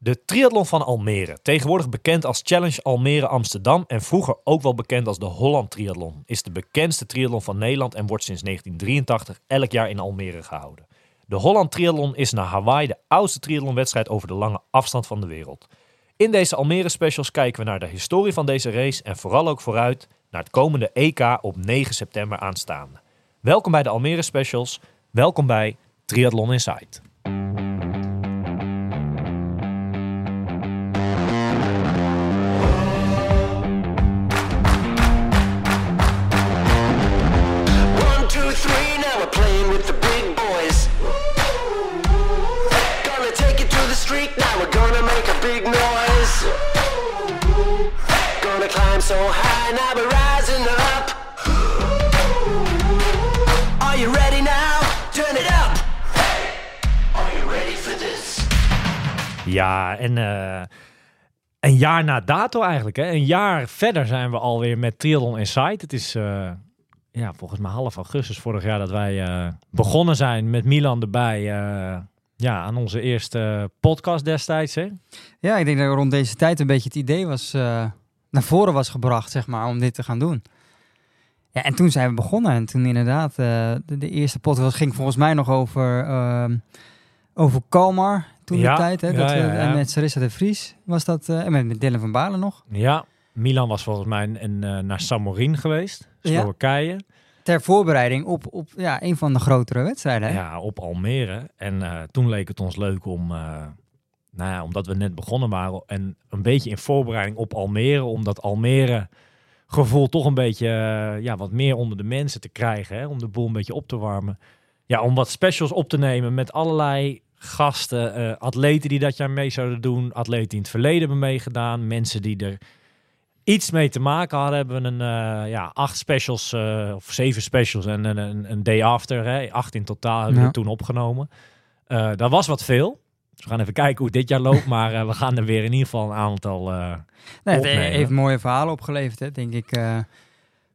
De triathlon van Almere, tegenwoordig bekend als Challenge Almere Amsterdam en vroeger ook wel bekend als de Holland Triathlon, is de bekendste triathlon van Nederland en wordt sinds 1983 elk jaar in Almere gehouden. De Holland Triathlon is naar Hawaii de oudste triathlonwedstrijd over de lange afstand van de wereld. In deze Almere specials kijken we naar de historie van deze race en vooral ook vooruit naar het komende EK op 9 september aanstaande. Welkom bij de Almere specials, welkom bij Triathlon Insight. So high, now we're rising up. Are you ready now? Turn it up. Are you ready for this? Ja, en eh, een jaar na dato eigenlijk. Hè? Een jaar verder zijn we alweer met Triathlon Insight. Het is eh, ja, volgens mij half augustus vorig jaar dat wij eh, begonnen zijn met Milan erbij. eh, ja, aan onze eerste podcast destijds. Hè? Ja, ik denk dat rond deze tijd een beetje het idee was, eh, naar voren was gebracht, zeg maar, om dit te gaan doen. Ja, en toen zijn we begonnen. En toen inderdaad, eh, de, de eerste podcast ging volgens mij nog over, ehm, over Kalmar toen Ja, de tijd. Hè, ja, dat we. En met Sarissa de Vries was dat, eh, en met, met Dylan van Baarle nog. Ja, Milan was volgens mij een, eh, naar Samorin geweest, Ja. Slowakije. Ter voorbereiding op, op ja, een van de grotere wedstrijden. Hè? Ja, op Almere. En toen leek het ons leuk om, nou ja, omdat we net begonnen waren en een beetje in voorbereiding op Almere, om dat Almere gevoel toch een beetje, eh, ja, wat meer onder de mensen te krijgen, hè, om de boel een beetje op te warmen. Ja, om wat specials op te nemen met allerlei gasten, eh, atleten die dat jaar mee zouden doen, atleten die in het verleden hebben meegedaan, mensen die er iets mee te maken hadden, hebben we een eh, ja, acht specials of zeven specials en een, een, day after, hè, acht in totaal hebben we Ja. toen opgenomen. Eh dat was wat veel. Dus we gaan even kijken hoe het dit jaar loopt, maar eh, we gaan er weer in ieder geval een aantal. eh, Nee, het opnemen. heeft mooie verhalen opgeleverd, hè, denk ik. eh,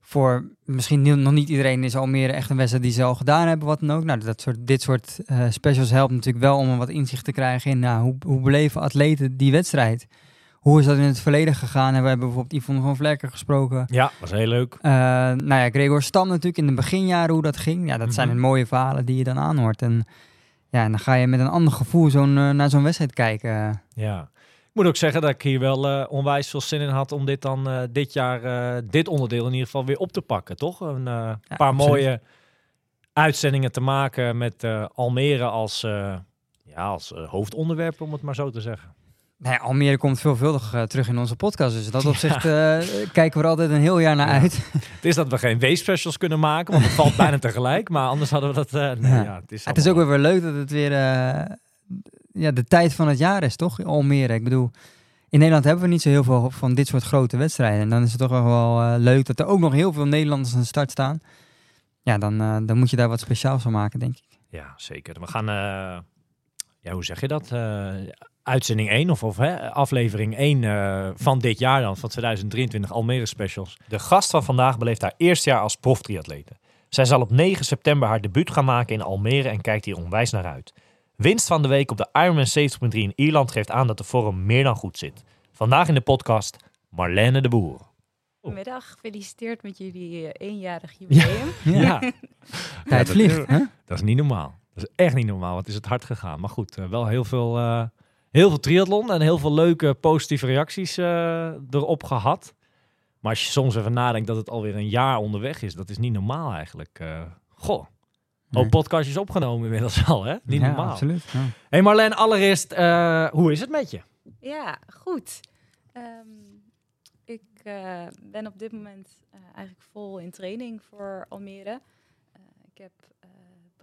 voor misschien niet- nog niet iedereen is Almere echt een wedstrijd die ze al gedaan hebben, wat dan ook. Nou, dat soort, dit soort specials helpt natuurlijk wel om een wat inzicht te krijgen in nou, hoe, hoe beleven atleten die wedstrijd. Hoe is dat in het verleden gegaan? En we hebben bijvoorbeeld Yvonne van Vlekker gesproken. ja, was heel leuk. Nou ja, Gregor Stam natuurlijk in de beginjaren hoe dat ging. Ja, dat zijn Mhm. mooie verhalen die je dan aanhoort. En ja, en dan ga je met een ander gevoel zo'n, eh, naar zo'n wedstrijd kijken. Ja. Ik moet ook zeggen dat ik hier wel eh, onwijs veel zin in had om dit dan eh, dit jaar, dit onderdeel in ieder geval weer op te pakken, toch? Een paar absoluut. mooie uitzendingen te maken met Almere als, ja, als hoofdonderwerp, om het maar zo te zeggen. Nou ja, Almere komt veelvuldig eh, terug in onze podcast. Dus dat opzicht eh, kijken we er altijd een heel jaar naar Ja. uit. Het is dat we geen weesspecials kunnen maken, want het valt bijna tegelijk. Maar anders hadden we dat... eh, nee, ja. Ja. het is, Het is ook weer leuk dat het weer ja, de tijd van het jaar is, toch? Almere. Ik bedoel, in Nederland hebben we niet zo heel veel van dit soort grote wedstrijden. En dan is het toch wel leuk dat er ook nog heel veel Nederlanders aan de start staan. Ja, dan, dan moet je daar wat speciaals van maken, denk ik. Ja, zeker. We gaan... ja, hoe zeg je dat? Uitzending 1 of, of hè, aflevering 1 eh, van dit jaar dan, van 2023, Almere Specials. De gast van vandaag beleeft haar eerste jaar als proftriatlete. Zij zal op 9 september haar debuut gaan maken in Almere en kijkt hier onwijs naar uit. Winst van de week op de Ironman 70.3 in Ierland geeft aan dat de vorm meer dan goed zit. Vandaag in de podcast Marlene de Boer. Goedemiddag, gefeliciteerd met jullie eh, eenjarig jubileum. Ja, Tijd dat- vliegt, hè? Dat is niet normaal. Dat is echt niet normaal. Wat is het hard gegaan. Maar goed, eh, wel heel veel, eh, heel veel triathlon en heel veel leuke positieve reacties eh, erop gehad. Maar als je soms even nadenkt dat het alweer een jaar onderweg is, dat is niet normaal eigenlijk. Eh goh, Nee. ook podcastjes opgenomen inmiddels al, hè? Niet ja, normaal. absoluut. Ja. hey Marlene, allereerst, eh, hoe is het met je? Ja, goed. Ehm, ik eh, ben op dit moment eh, eigenlijk vol in training voor Almere. Eh, ik heb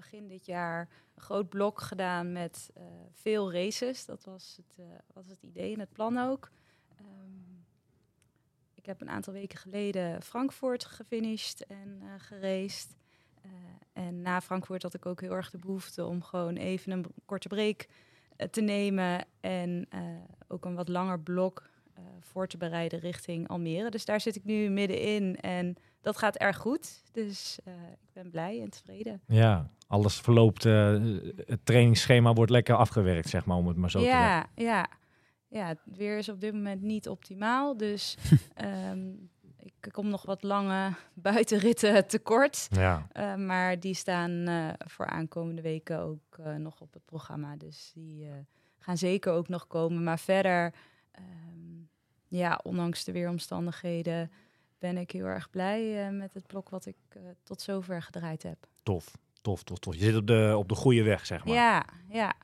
begin dit jaar een groot blok gedaan met eh, veel races. Dat was het, eh, was het idee en het plan ook. Ehm, ik heb een aantal weken geleden Frankfurt gefinished en eh geraced. En na Frankfurt had ik ook heel erg de behoefte om gewoon even een korte break te nemen en ook een wat langer blok voor te bereiden richting Almere. Dus daar zit ik nu middenin en dat gaat erg goed. Dus eh, ik ben blij en tevreden. Ja, alles verloopt, eh, het trainingsschema wordt lekker afgewerkt, zeg maar, om het maar zo te zeggen. ja, ja. ja, het weer is op dit moment niet optimaal. Dus ehm, ik kom nog wat lange buitenritten tekort. Ja, Eh, maar die staan voor aankomende weken ook nog op het programma. Dus die gaan zeker ook nog komen. Maar verder, ehm, ja, ondanks de weeromstandigheden, ben ik heel erg blij eh, met het blok wat ik eh, tot zover gedraaid heb. tof. Tof, tof, tof. Je zit op de, op de goede weg, zeg maar. Ja, ja.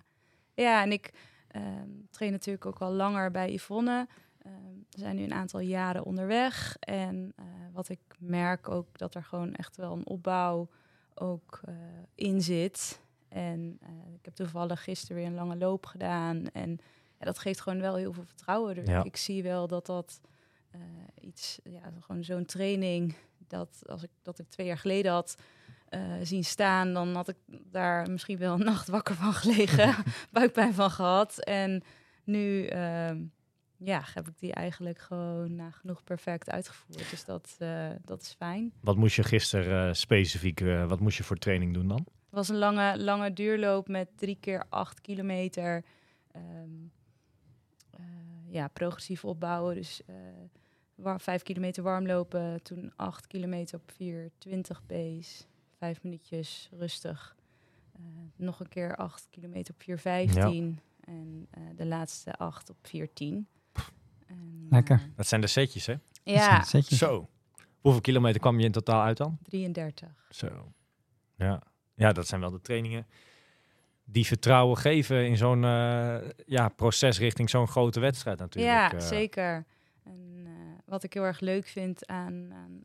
Ja, en ik ehm, train natuurlijk ook al langer bij Yvonne. Ehm, we zijn nu een aantal jaren onderweg. En eh, wat ik merk ook dat er gewoon echt wel een opbouw ook in zit. En ik heb toevallig gisteren weer een lange loop gedaan. En ja, dat geeft gewoon wel heel veel vertrouwen. Dus Ja. ik zie wel dat dat iets, ja, gewoon zo'n training, dat als ik dat ik twee jaar geleden had eh, zien staan, dan had ik daar misschien wel een nacht wakker van gelegen, buikpijn van gehad. En nu ehm, ja, heb ik die eigenlijk gewoon nagenoeg perfect uitgevoerd. Dus dat, eh, dat is fijn. Wat moest je gisteren eh, specifiek, eh, wat moest je voor training doen dan? Het was een lange, lange duurloop met drie keer acht kilometer. Ehm, eh, ja, progressief opbouwen. Dus eh, war- vijf kilometer warm lopen. Toen acht kilometer op 4,20 pace. Vijf minuutjes rustig. Eh, nog een keer acht kilometer op 4,15. En eh, de laatste acht op 4,10. En, Lekker. eh, Dat zijn de setjes, hè? ja, Setjes. Zo. Hoeveel kilometer kwam je in totaal uit dan? 33. Zo. Ja. Ja, dat zijn wel de trainingen die vertrouwen geven in zo'n eh, ja, proces richting zo'n grote wedstrijd natuurlijk. Ja, zeker. En wat ik heel erg leuk vind aan, aan,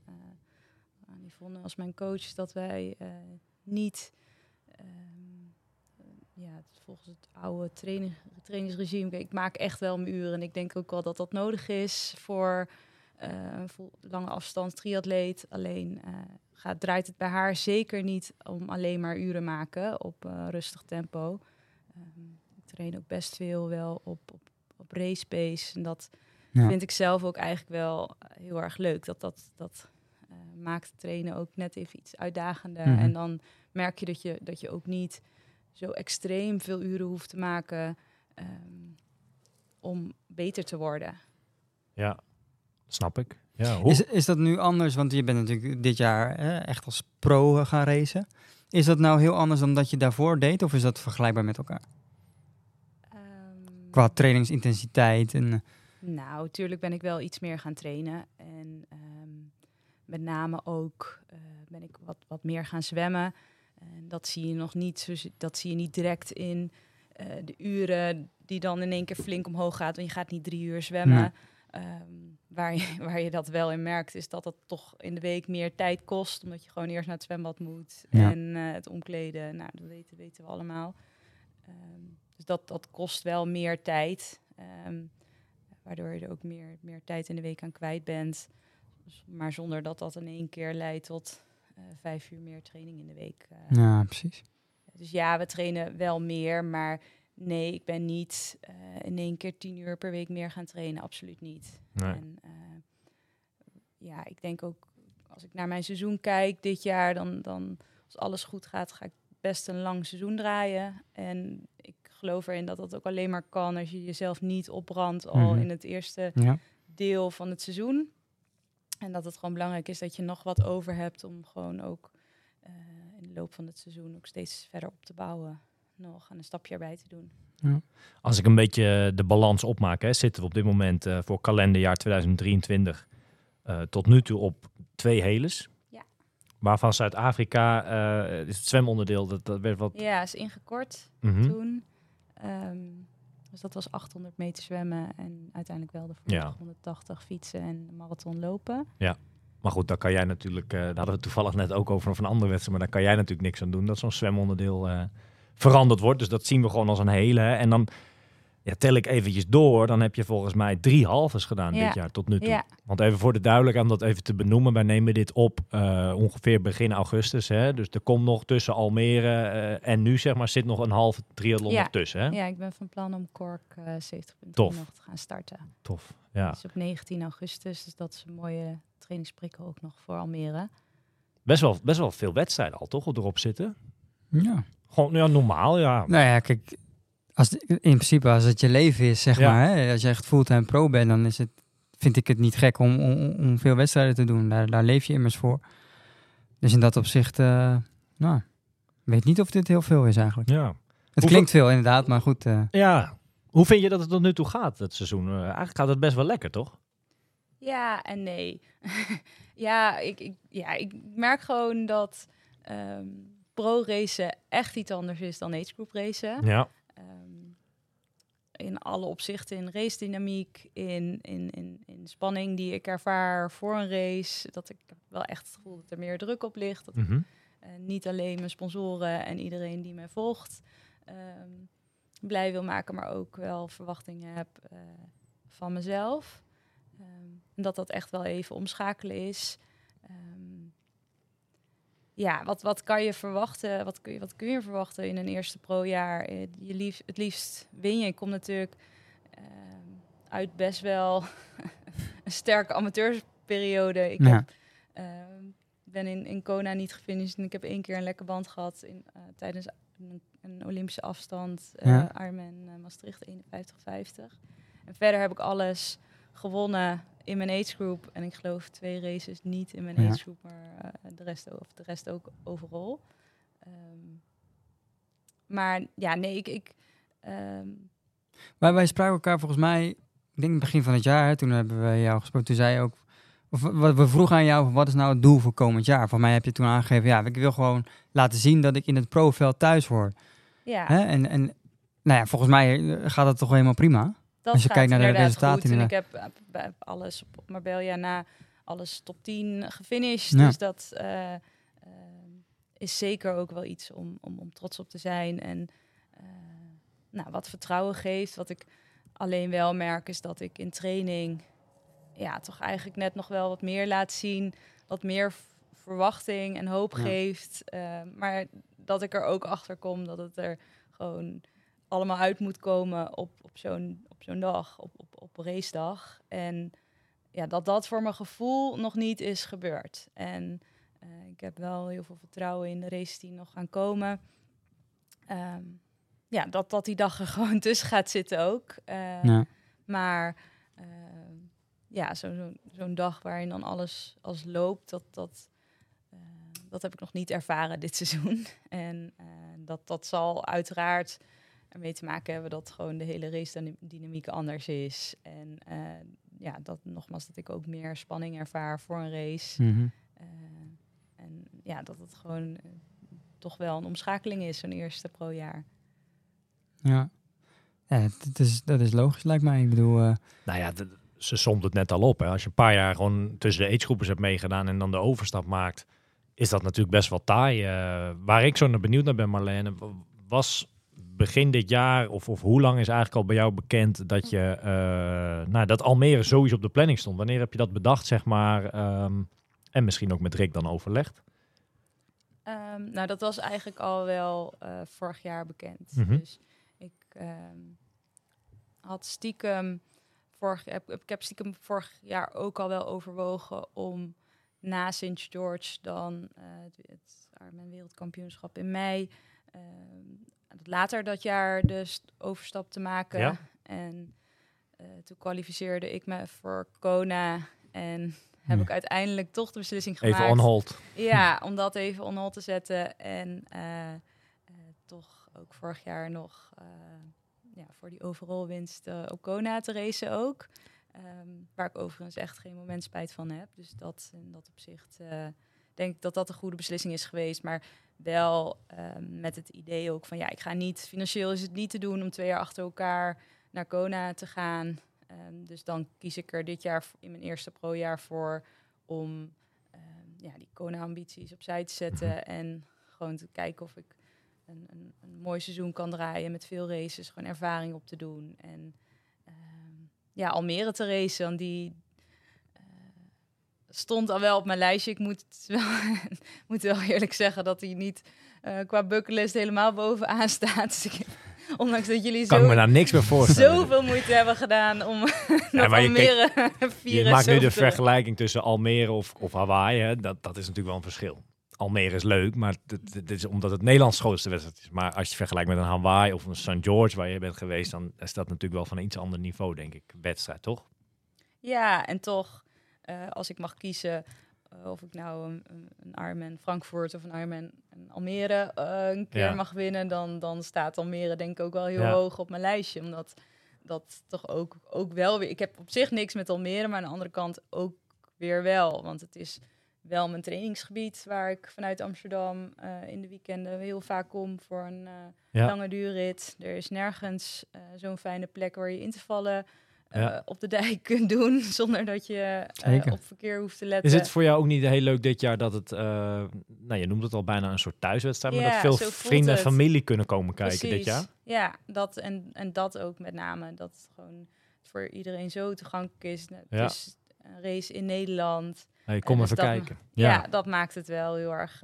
aan Yvonne als mijn coach, dat wij eh, niet ehm, eh, ja, volgens het oude training, trainingsregime. Ik maak echt wel mijn uren en ik denk ook wel dat dat nodig is voor een lange afstand triatleet. Alleen gaat, draait het bij haar zeker niet om alleen maar uren maken op rustig tempo. Ehm, ik train ook best veel wel op, op, op race pace. En dat Ja. vind ik zelf ook eigenlijk wel eh, heel erg leuk. Dat, dat, dat eh, maakt het trainen ook net even iets uitdagender. Mhm. En dan merk je dat, je dat je ook niet zo extreem veel uren hoeft te maken ehm, om beter te worden. Ja, snap ik. Ja, hoe? Is, is dat nu anders? Want je bent natuurlijk dit jaar hè, echt als pro gaan racen. Is dat nou heel anders dan dat je daarvoor deed? Of is dat vergelijkbaar met elkaar? Ehm, Qua trainingsintensiteit en... Nou, natuurlijk ben ik wel iets meer gaan trainen. En ehm, met name ook eh, ben ik wat, wat meer gaan zwemmen. En dat zie je nog niet, dat zie je niet direct in eh, de uren die dan in één keer flink omhoog gaat. Want je gaat niet drie uur zwemmen. Nee. Ehm, waar, je, waar je dat wel in merkt, is dat dat toch in de week meer tijd kost. Omdat je gewoon eerst naar het zwembad moet. Ja. En eh, het omkleden, nou, dat weten, weten we allemaal. Ehm, dus dat, dat kost wel meer tijd. Ehm, waardoor je er ook meer, meer tijd in de week aan kwijt bent. Dus- maar zonder dat dat in één keer leidt tot eh, vijf uur meer training in de week. eh. Ja, precies. Dus ja, we trainen wel meer, maar nee, ik ben niet eh, in één keer tien uur per week meer gaan trainen. Absoluut niet. Nee. En eh, ja, ik denk ook als ik naar mijn seizoen kijk dit jaar, dan, dan als alles goed gaat, ga ik best een lang seizoen draaien. En ik geloof erin dat dat ook alleen maar kan als je jezelf niet opbrandt al Mhm. in het eerste Ja. deel van het seizoen. En dat het gewoon belangrijk is dat je nog wat over hebt om gewoon ook eh, in de loop van het seizoen ook steeds verder op te bouwen. Nog en een stapje erbij te doen. Als ik een beetje de balans opmaak, hè, zitten we op dit moment eh, voor kalenderjaar 2023 eh, tot nu toe op twee heles. Ja. Waarvan Zuid-Afrika eh, is het zwemonderdeel, dat, dat werd wat... Ja, is ingekort Mhm. toen. Ehm, dus dat was 800 meter zwemmen en uiteindelijk wel de Ja. 180 fietsen en de marathon lopen. Maar goed, daar kan jij natuurlijk, eh, daar hadden we het toevallig net ook over van een andere wedstrijd, maar daar kan jij natuurlijk niks aan doen dat zo'n zwemonderdeel eh, veranderd wordt. Dus dat zien we gewoon als een hele. hè. En dan ja, tel ik eventjes door, dan heb je volgens mij drie halves gedaan Ja. dit jaar tot nu toe. Ja, Want even voor de duidelijkheid, om dat even te benoemen, wij nemen dit op eh, ongeveer begin augustus. Hè? Dus er komt nog tussen Almere eh, en nu zeg maar zit nog een halve triathlon Ja. nog tussen. Hè? ja, ik ben van plan om Cork eh 70 Tof. nog te gaan starten. Tof. Ja. Is op 19 augustus, dus dat is een mooie trainingsprikkel ook nog voor Almere. Best, wel, best wel veel wedstrijden al, toch? Erop zitten. Ja. Gewoon ja, normaal, ja. Nou ja, kijk, Als, het- in principe, als het je leven is, zeg Ja. maar. Hè, als je echt fulltime pro bent, dan is het, vind ik het niet gek om, om, om veel wedstrijden te doen. Daar, daar leef je immers voor. Dus in dat opzicht, eh nou, ik weet niet of dit heel veel is eigenlijk. Ja. Het Hoeveel- klinkt veel inderdaad, maar goed. eh, ja. Hoe vind je dat het tot nu toe gaat, het seizoen? Eh, eigenlijk gaat het best wel lekker, toch? Ja en nee. ja, ik, ik, ja, ik merk gewoon dat ehm, pro-racen echt iets anders is dan age group racen. Ja. Ehm, in alle opzichten, in race dynamiek, in, in, in, in spanning die ik ervaar voor een race. Dat ik wel echt het gevoel dat er meer druk op ligt. Dat Mhm. eh, niet alleen mijn sponsoren en iedereen die mij volgt ehm, blij wil maken, maar ook wel verwachtingen heb eh, van mezelf. Ehm, dat dat echt wel even omschakelen is. Ja, wat, wat kan je verwachten? Wat kun je, wat kun je verwachten in een eerste pro-jaar? Eh, Je lief, het liefst win je. Ik kom natuurlijk ehm, uit best wel een sterke amateursperiode. Ik Ja. heb, ehm, ben in, in Kona niet gefinished en ik heb één keer een lekke band gehad in, eh, tijdens een, een Olympische afstand. eh Ja. Eh, Maastricht 51-50. En verder heb ik alles gewonnen in mijn age group. En ik geloof twee races niet in mijn Ja. age group, maar eh, de, rest, of de rest ook overal. Ehm, maar ja, nee, ik... ik ehm, Wij, wij spraken elkaar volgens mij, ik denk begin van het jaar, hè, toen hebben we jou gesproken. Toen zei je ook, of we, we vroegen aan jou, wat is nou het doel voor komend jaar? Voor mij heb je toen aangegeven, ja, ik wil gewoon laten zien dat ik in het profveld thuis hoor. ja, Hè? En, en nou ja, volgens mij eh, gaat het toch helemaal prima. Dat als je gaat kijkt naar de resultaten goed. En ik heb alles op, Marbella na alles top 10 gefinished. Ja. Dus dat eh, eh, is zeker ook wel iets om, om, om trots op te zijn. En eh, nou, wat vertrouwen geeft. Wat ik alleen wel merk is dat ik in training ja, toch eigenlijk net nog wel wat meer laat zien. Wat meer verwachting en hoop Ja. geeft. Maar dat ik er ook achter kom dat het er gewoon allemaal uit moet komen op, op zo'n op zo'n dag, op, op, op racedag. En ja, dat dat voor mijn gevoel nog niet is gebeurd. En eh, ik heb wel heel veel vertrouwen in de races die nog gaan komen. Ehm, ja, dat, dat die dag er gewoon tussen gaat zitten ook. Eh, Ja. Maar ehm, ja, zo- zo- zo'n dag waarin dan alles als loopt, dat, dat, eh, dat heb ik nog niet ervaren dit seizoen. En dat, dat zal uiteraard ermee te maken hebben dat gewoon de hele race dynamiek anders is. En eh, ja, dat nogmaals dat ik ook meer spanning ervaar voor een race. Mhm. Eh, en ja, dat het gewoon eh, toch wel een omschakeling is, zo'n eerste pro-jaar. Ja, ja het, is, dat is logisch lijkt mij. Ik bedoel, eh, Nou ja, ze somt het net al op. Hè. Als je een paar jaar gewoon tussen de agegroepers hebt meegedaan en dan de overstap maakt, is dat natuurlijk best wel taai. Waar ik zo naar benieuwd naar ben, Marlene, was begin dit jaar, of, of hoe lang is eigenlijk al bij jou bekend dat je, eh, nou, dat Almere sowieso op de planning stond? Wanneer heb je dat bedacht, zeg maar? ehm, en misschien ook met Rick dan overlegd? Ehm, nou, dat was eigenlijk al wel eh, vorig jaar bekend. Mhm. Dus ik ehm, had stiekem vorig, heb, ik heb stiekem vorig jaar ook al wel overwogen om na St. George dan eh, het, het Ironman wereldkampioenschap in mei later dat jaar dus overstap te maken. Ja. En eh, toen kwalificeerde ik me voor Kona en heb Hm. ik uiteindelijk toch de beslissing gemaakt. Even on hold. Ja, om dat even on hold te zetten. En eh, eh, toch ook vorig jaar nog ja, voor die overall winst op Kona te racen ook. Ehm, waar ik overigens echt geen moment spijt van heb. Dus dat in dat opzicht denk ik dat dat een goede beslissing is geweest. Maar wel ehm, met het idee ook van ja, ik ga niet, financieel is het niet te doen om twee jaar achter elkaar naar Kona te gaan. Ehm, dus dan kies ik er dit jaar in mijn eerste pro-jaar voor om ehm, ja, die Kona-ambities opzij te zetten. En gewoon te kijken of ik een, een, een mooi seizoen kan draaien met veel races. Gewoon ervaring op te doen. En ja, Almere te racen. Want die stond al wel op mijn lijstje. Ik moet wel, moet wel eerlijk zeggen dat hij niet eh, qua bucketlist helemaal bovenaan staat. Dus ik, ondanks dat jullie Kan me zo, daar niks meer voorstellen. zoveel moeite hebben gedaan om Ja, je Je maakt nu de vergelijking tussen Almere of, of Hawaii. Hè? Dat, dat is natuurlijk wel een verschil. Almere is leuk, maar dit, dit is omdat het Nederlands grootste wedstrijd is. Maar als je vergelijkt met een Hawaii of een St. George waar je bent geweest, dan is dat natuurlijk wel van een iets ander niveau, denk ik. Wedstrijd, toch? Ja, en toch, eh, als ik mag kiezen eh, of ik nou een, Ironman Frankfurt of een Ironman Almere eh, een keer Ja. mag winnen, dan, dan staat Almere denk ik ook wel heel Ja. hoog op mijn lijstje. Omdat dat toch ook, ook wel weer... Ik heb op zich niks met Almere, maar aan de andere kant ook weer wel. Want het is wel mijn trainingsgebied waar ik vanuit Amsterdam in de weekenden heel vaak kom voor een Ja. lange duurrit. Er is nergens zo'n fijne plek waar je in te vallen eh, op de dijk kunt doen zonder dat je eh, op verkeer hoeft te letten. Is het voor jou ook niet heel leuk dit jaar dat het, eh, nou je noemt het al bijna een soort thuiswedstrijd, maar dat veel vrienden en familie kunnen komen kijken dit jaar? Ja, dat en, en dat ook met name. Dat het gewoon voor iedereen zo toegankelijk is. Het Ja. is een race in Nederland. Hey, kom even dus dat- kijken. Ja. dat maakt het wel heel erg,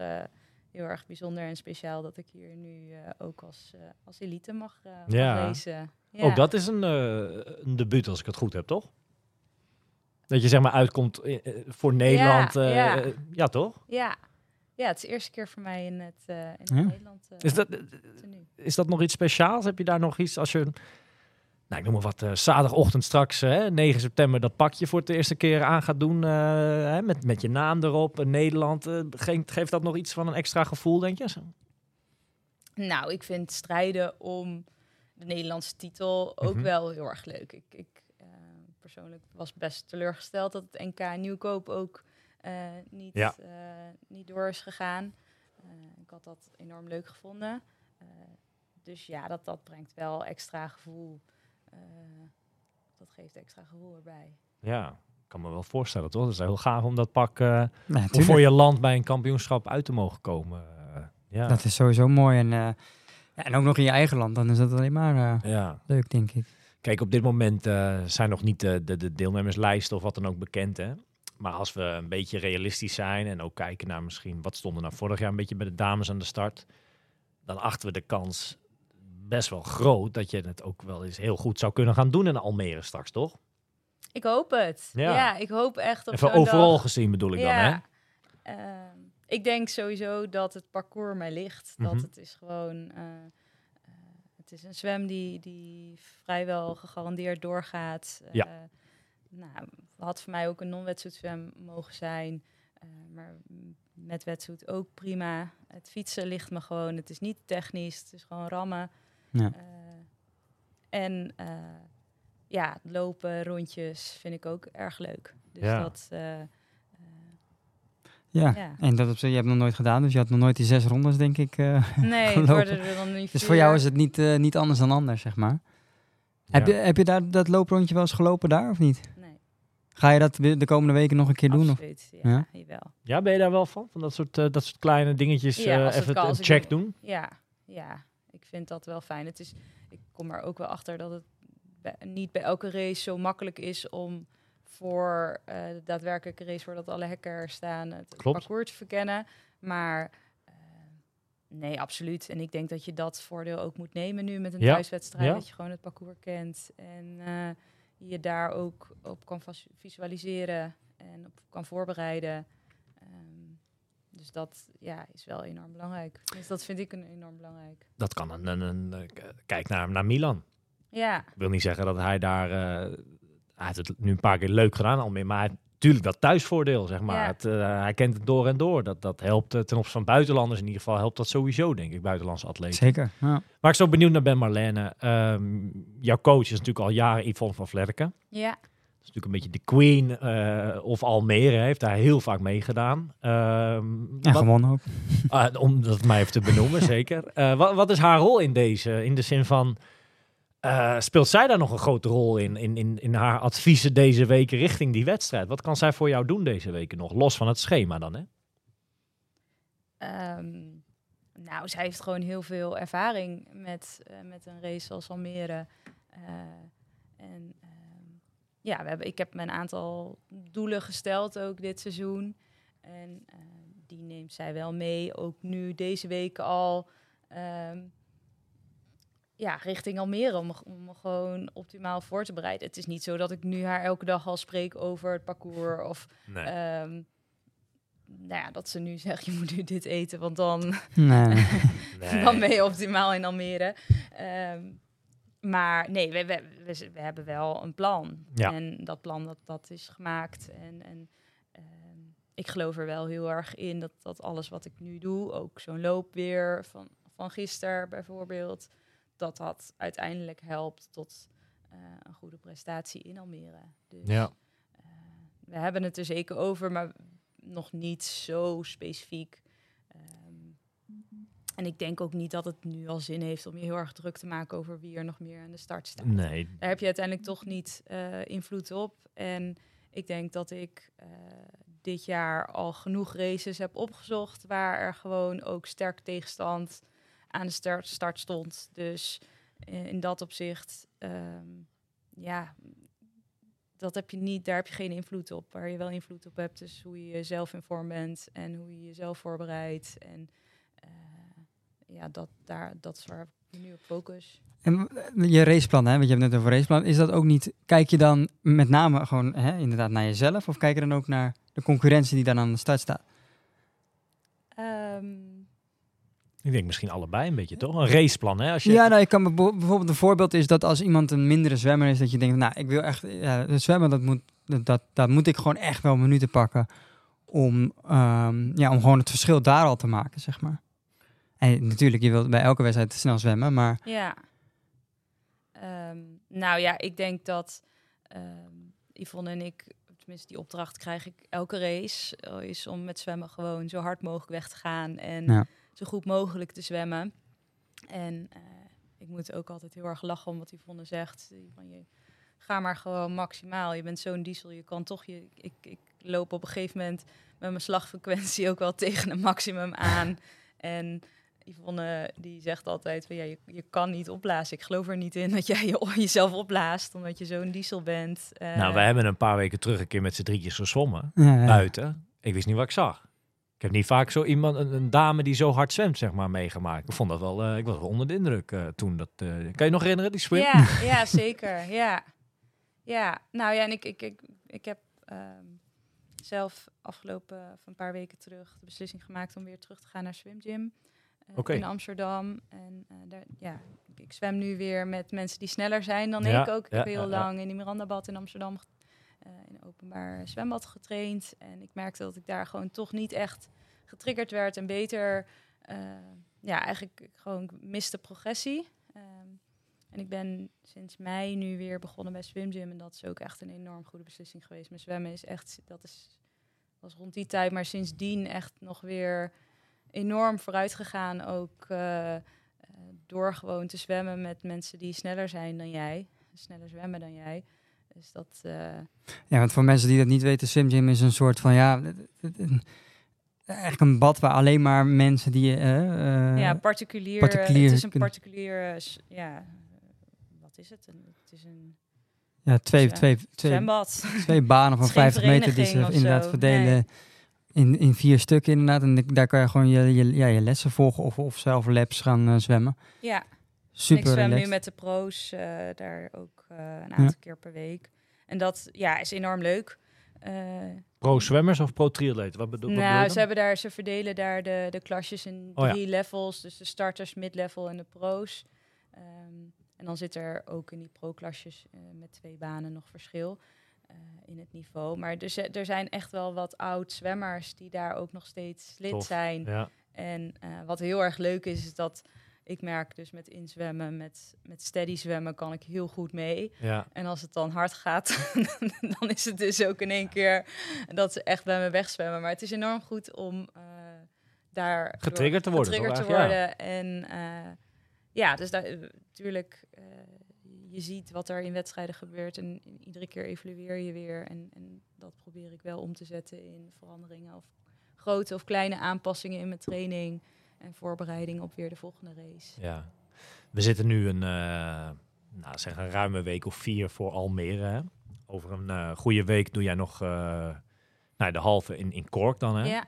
heel erg bijzonder en speciaal dat ik hier nu eh, ook als, eh, als elite mag, eh mag Ja. Ook dat is een, eh, een debuut als ik het goed heb, toch? Dat je zeg maar uitkomt voor Nederland. Ja, eh, ja. ja, toch? Ja. ja, het is de eerste keer voor mij in het, eh, in het Ja. Nederland. Is dat, is dat nog iets speciaals? Heb je daar nog iets als je, nou ik noem maar wat, eh, zaterdagochtend straks, eh, 9 september, dat pakje voor de eerste keer aan gaat doen eh, hè, met, met je naam erop, Nederland. eh, geeft, geeft dat nog iets van een extra gevoel, denk je? Zo? Nou, ik vind strijden om de Nederlandse titel ook Mhm. wel heel erg leuk. Ik, ik persoonlijk was best teleurgesteld dat het NK Nieuwkoop ook niet, Ja. niet door is gegaan. Ik had dat enorm leuk gevonden. Dus ja, dat, dat brengt wel extra gevoel. Eh, dat geeft extra gevoel erbij. Ja, ik kan me wel voorstellen, toch? Het is heel gaaf om dat pak eh, om voor je land bij een kampioenschap uit te mogen komen. Eh, ja. Dat is sowieso mooi. En, eh, ja, en ook nog in je eigen land, dan is dat alleen maar eh, ja. leuk, denk ik. Kijk, op dit moment eh, zijn nog niet de, de, de deelnemerslijsten of wat dan ook bekend. Hè? Maar als we een beetje realistisch zijn en ook kijken naar misschien wat stond er nou vorig jaar een beetje bij de dames aan de start, dan achten we de kans best wel groot dat je het ook wel eens heel goed zou kunnen gaan doen in Almere straks, toch? Ik hoop het. Ja. Ja, ik hoop echt op Even overal dag. gezien bedoel ik dan, hè? Ehm, ik denk sowieso dat het parcours mij ligt. Dat Mhm. het is gewoon... eh, eh, het is een zwem die, die vrijwel gegarandeerd doorgaat. Eh, Ja. Nou, had voor mij ook een non-wetsuitzwem mogen zijn. Eh, maar met wetsuit ook prima. Het fietsen ligt me gewoon. Het is niet technisch. Het is gewoon rammen. Ja. Eh, en eh, ja, lopen, rondjes vind ik ook erg leuk. Dus Ja. dat... eh, Ja. Ja. en dat op zich, je hebt nog nooit gedaan, dus je had nog nooit die zes rondes, denk ik. eh. Nee, het gelopen. worden er dan niet dus voor jou is het niet, niet anders dan anders, zeg maar. Heb, je, heb je daar dat looprondje wel eens gelopen daar, of niet? Nee, Ga je dat de komende weken nog een keer doen? Of? absoluut. Ja, Ja? jawel. Ja, ben je daar wel van? Van dat soort, eh, dat soort kleine dingetjes eh, even kan, een ik check doe- doen? Ja, ja, ik vind dat wel fijn. Het is, ik kom er ook wel achter dat het bij- niet bij elke race zo makkelijk is om voor eh, de daadwerkelijke race, voordat alle hekken er staan, het Klopt. parcours te verkennen. Maar eh, nee, absoluut. En ik denk dat je dat voordeel ook moet nemen nu met een Ja, thuiswedstrijd. ja. Dat je gewoon het parcours kent en eh, je daar ook op kan visualiseren en op kan voorbereiden. Dus dat ja, is wel enorm belangrijk. Dus dat vind ik een enorm belangrijk. Dat kan een, een, een, eh, kijk naar, naar Milan. Ja, Ik wil niet zeggen dat hij daar. eh, hij heeft het nu een paar keer leuk gedaan al meer. Maar hij heeft natuurlijk dat thuisvoordeel, zeg maar. Ja. Het, eh, hij kent het door en door. Dat, dat helpt ten opzichte van buitenlanders. In ieder geval helpt dat sowieso, denk ik, buitenlandse atleten. Zeker. Ja. Waar ik zo benieuwd naar ben, Marlene. ehm, jouw coach is natuurlijk al jaren Yvonne van Vlerken. ja. Is natuurlijk een beetje de queen eh, of Almere. Heeft daar heel vaak meegedaan. Ehm, En wat- gewonnen ook. Ah, om dat mij even te benoemen, zeker. Eh, wat, wat is haar rol in deze? In de zin van, eh, speelt zij daar nog een grote rol in, in, in? In haar adviezen deze weken richting die wedstrijd? Wat kan zij voor jou doen deze weken nog? Los van het schema dan, hè? Ehm, nou, zij heeft gewoon heel veel ervaring met, met een race als Almere. Eh, en ja, we hebben, ik heb me een aantal doelen gesteld ook dit seizoen. En eh, die neemt zij wel mee, ook nu deze weken al. ehm, ja, richting Almere, om, me- om me gewoon optimaal voor te bereiden. Het is niet zo dat ik nu haar elke dag al spreek over het parcours of Nee. Ehm, nou ja, dat ze nu zeggen, je moet nu dit eten, want dan, Nee. Nee. dan ben je optimaal in Almere. Ehm, maar nee, we, we, we, we hebben wel een plan. Ja. En dat plan, dat, dat is gemaakt. En, en ehm, ik geloof er wel heel erg in dat, dat alles wat ik nu doe, ook zo'n loop weer van, van gisteren bijvoorbeeld, dat dat uiteindelijk helpt tot eh, een goede prestatie in Almere. Dus Ja. eh, we hebben het er zeker over, maar nog niet zo specifiek. En ik denk ook niet dat het nu al zin heeft om je heel erg druk te maken over wie er nog meer aan de start staat. Nee. Daar heb je uiteindelijk toch niet eh, invloed op. En ik denk dat ik eh, dit jaar al genoeg races heb opgezocht waar er gewoon ook sterk tegenstand aan de start, start stond. Dus eh, in dat opzicht, ehm, ja, dat heb je niet, daar heb je geen invloed op. Waar je wel invloed op hebt, is hoe je jezelf in vorm bent en hoe je jezelf voorbereidt. En ja, dat, daar, dat is waar ik nu op focus. En w- je raceplan, hè, want je hebt het net over raceplan, is dat ook niet, kijk je dan met name gewoon hè, inderdaad naar jezelf of kijk je dan ook naar de concurrentie die dan aan de start staat? Ehm, Ik denk misschien allebei een beetje, toch? Een raceplan, hè? Als je... Ja, nou, ik kan me bijvoorbeeld een voorbeeld is dat als iemand een mindere zwemmer is, dat je denkt, nou, ik wil echt, ja, zwemmen, dat moet, dat, dat, dat moet ik gewoon echt wel minuten pakken om, ehm, ja, om gewoon het verschil daar al te maken, zeg maar. En natuurlijk, je wilt bij elke wedstrijd snel zwemmen, maar Ja. Ehm, nou ja, ik denk dat ehm Yvonne en ik, tenminste die opdracht krijg ik elke race, eh, is om met zwemmen gewoon zo hard mogelijk weg te gaan en Ja. zo goed mogelijk te zwemmen. En eh, ik moet ook altijd heel erg lachen om wat Yvonne zegt. Die Van je, ga maar gewoon maximaal. Je bent zo'n diesel, je kan toch je. Ik, ik loop op een gegeven moment met mijn slagfrequentie ook wel tegen een maximum aan. En Yvonne die zegt altijd van ja, je, je kan niet opblazen. Ik geloof er niet in dat jij je, jezelf opblaast omdat je zo'n diesel bent. Eh, Nou, wij hebben een paar weken terug een keer met z'n drietjes gezwommen. ja, ja. Buiten. Ik wist niet wat ik zag. Ik heb niet vaak zo iemand, een, een dame die zo hard zwemt, zeg maar, meegemaakt. Ik vond dat wel, eh, ik was wel onder de indruk eh, toen. Dat, eh, kan je nog herinneren, die swim? Ja, ja zeker. Ja. ja, nou ja, en ik, ik, ik, ik heb ehm, zelf afgelopen van een paar weken terug de beslissing gemaakt om weer terug te gaan naar Swim Eh, in Amsterdam. En eh, daar, ja, ik, zwem nu weer met mensen die sneller zijn dan Ja, ik ook. Ik ja, heb heel lang in die Mirandabad in Amsterdam eh, in een openbaar zwembad getraind. En ik merkte dat ik daar gewoon toch niet echt getriggerd werd en beter. ja, eigenlijk gewoon miste progressie. Ehm, en ik ben sinds mei nu weer begonnen bij Swim Gym. En dat is ook echt een enorm goede beslissing geweest. Mijn zwemmen is echt, dat is, was rond die tijd, maar sindsdien echt nog weer enorm vooruit gegaan. Ook eh, eh, door gewoon te zwemmen met mensen die sneller zijn dan jij. Sneller zwemmen dan jij. Dus dat, eh, Ja, want voor mensen die dat niet weten, Swim Gym is een soort van, ja, eigenlijk een bad waar alleen maar mensen die... eh, ja, particulier. particulier het is een particulier, ja, wat is het? Een, het is een ja, twee, twee, twee, zwembad. twee banen van Het is geen 50 meter die ze inderdaad verdelen nee. In, in vier stukken inderdaad. En daar kan je gewoon je, je, ja, je lessen volgen of, of zelf labs gaan eh, zwemmen. Ja, Super ik zwem relaxed. nu met de pro's eh, daar ook eh, een aantal keer per week. En dat ja, is enorm leuk. Eh, Pro-zwemmers of pro-triatleten? Wat bedoel, wat bedoel nou, ze, hebben daar, ze verdelen daar de, de klasjes in Oh ja. drie levels. Dus de starters, mid-level en de pro's. Ehm, en dan zit er ook in die pro-klasjes eh, met twee banen nog verschil in het niveau. Maar er, er zijn echt wel wat oud-zwemmers die daar ook nog steeds lid Tof. zijn. Ja, En eh, wat heel erg leuk is, is dat ik merk dus met inzwemmen, met, met steady zwemmen kan ik heel goed mee. ja. En als het dan hard gaat, dan is het dus ook in één keer dat ze echt bij me wegzwemmen. Maar het is enorm goed om eh, daar Getriggerd te worden, getriggerd te worden. En eh, ja, dus daar, natuurlijk, eh, je ziet wat er in wedstrijden gebeurt en iedere keer evalueer je weer. En, en dat probeer ik wel om te zetten in veranderingen of grote of kleine aanpassingen in mijn training en voorbereiding op weer de volgende race. Ja. We zitten nu een, eh, nou, zeg een ruime week of vier voor Almere. Hè? Over een eh, goede week doe jij nog eh, nou, de halve in, in Cork dan. Hè? Ja.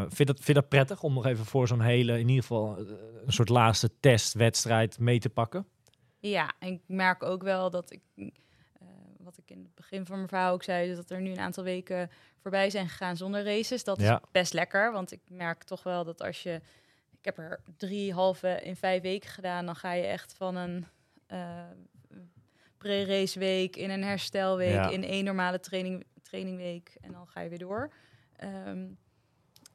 Vind, je dat, vind dat prettig om nog even voor zo'n hele, in ieder geval een soort laatste testwedstrijd mee te pakken? Ja, en ik merk ook wel dat ik, eh, wat ik in het begin van mijn verhaal ook zei, dat er nu een aantal weken voorbij zijn gegaan zonder races. Dat Ja. is best lekker, want ik merk toch wel dat als je... Ik heb er drie halve in vijf weken gedaan, dan ga je echt van een eh pre-race week in een herstelweek, Ja. in één normale training, trainingweek en dan ga je weer door. Ehm,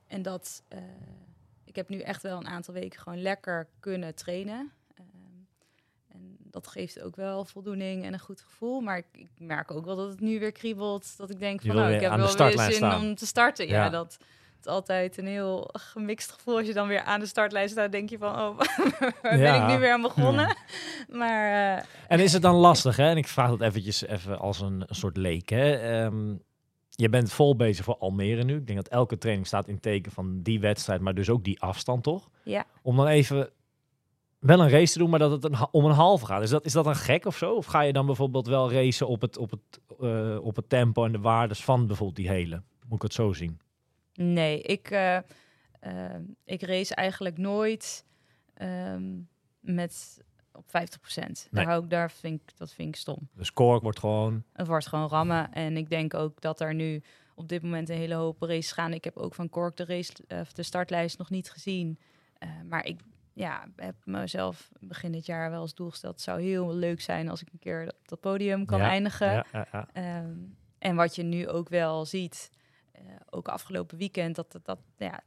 en dat, eh, ik heb nu echt wel een aantal weken gewoon lekker kunnen trainen. Dat geeft ook wel voldoening en een goed gevoel. Maar ik, ik merk ook wel dat het nu weer kriebelt. Dat ik denk van, nou, ik heb wel weer zin staan. om te starten. Ja, Ja. dat het is altijd een heel gemixt gevoel. Als je dan weer aan de startlijn staat, denk je van, oh, waar Ja. ben ik nu weer aan begonnen? Maar eh, En is het dan lastig, hè? En ik vraag dat eventjes even als een, een soort leek, hè? Ehm, je bent vol bezig voor Almere nu. Ik denk dat elke training staat in teken van die wedstrijd, maar dus ook die afstand, toch? Ja. Om dan even wel een race te doen, maar dat het een, om een halve gaat. Is dat, is dat een gek of zo? Of ga je dan bijvoorbeeld wel racen op het, op het, eh, op het tempo en de waardes van bijvoorbeeld die hele? Moet ik het zo zien? Nee, ik, eh, eh, ik race eigenlijk nooit ehm, met op 50%. Nee. Daar hou ik, daar vind ik, dat vind ik stom. De score wordt gewoon... Het wordt gewoon rammen. En ik denk ook dat er nu op dit moment een hele hoop races gaan. Ik heb ook van Kork de, race, de startlijst nog niet gezien. Maar ik ja, heb mezelf begin dit jaar wel als doel gesteld. Het zou heel leuk zijn als ik een keer op dat podium kan Ja, eindigen. Ja. Ehm, en wat je nu ook wel ziet, eh, ook afgelopen weekend, dat, dat, dat ja,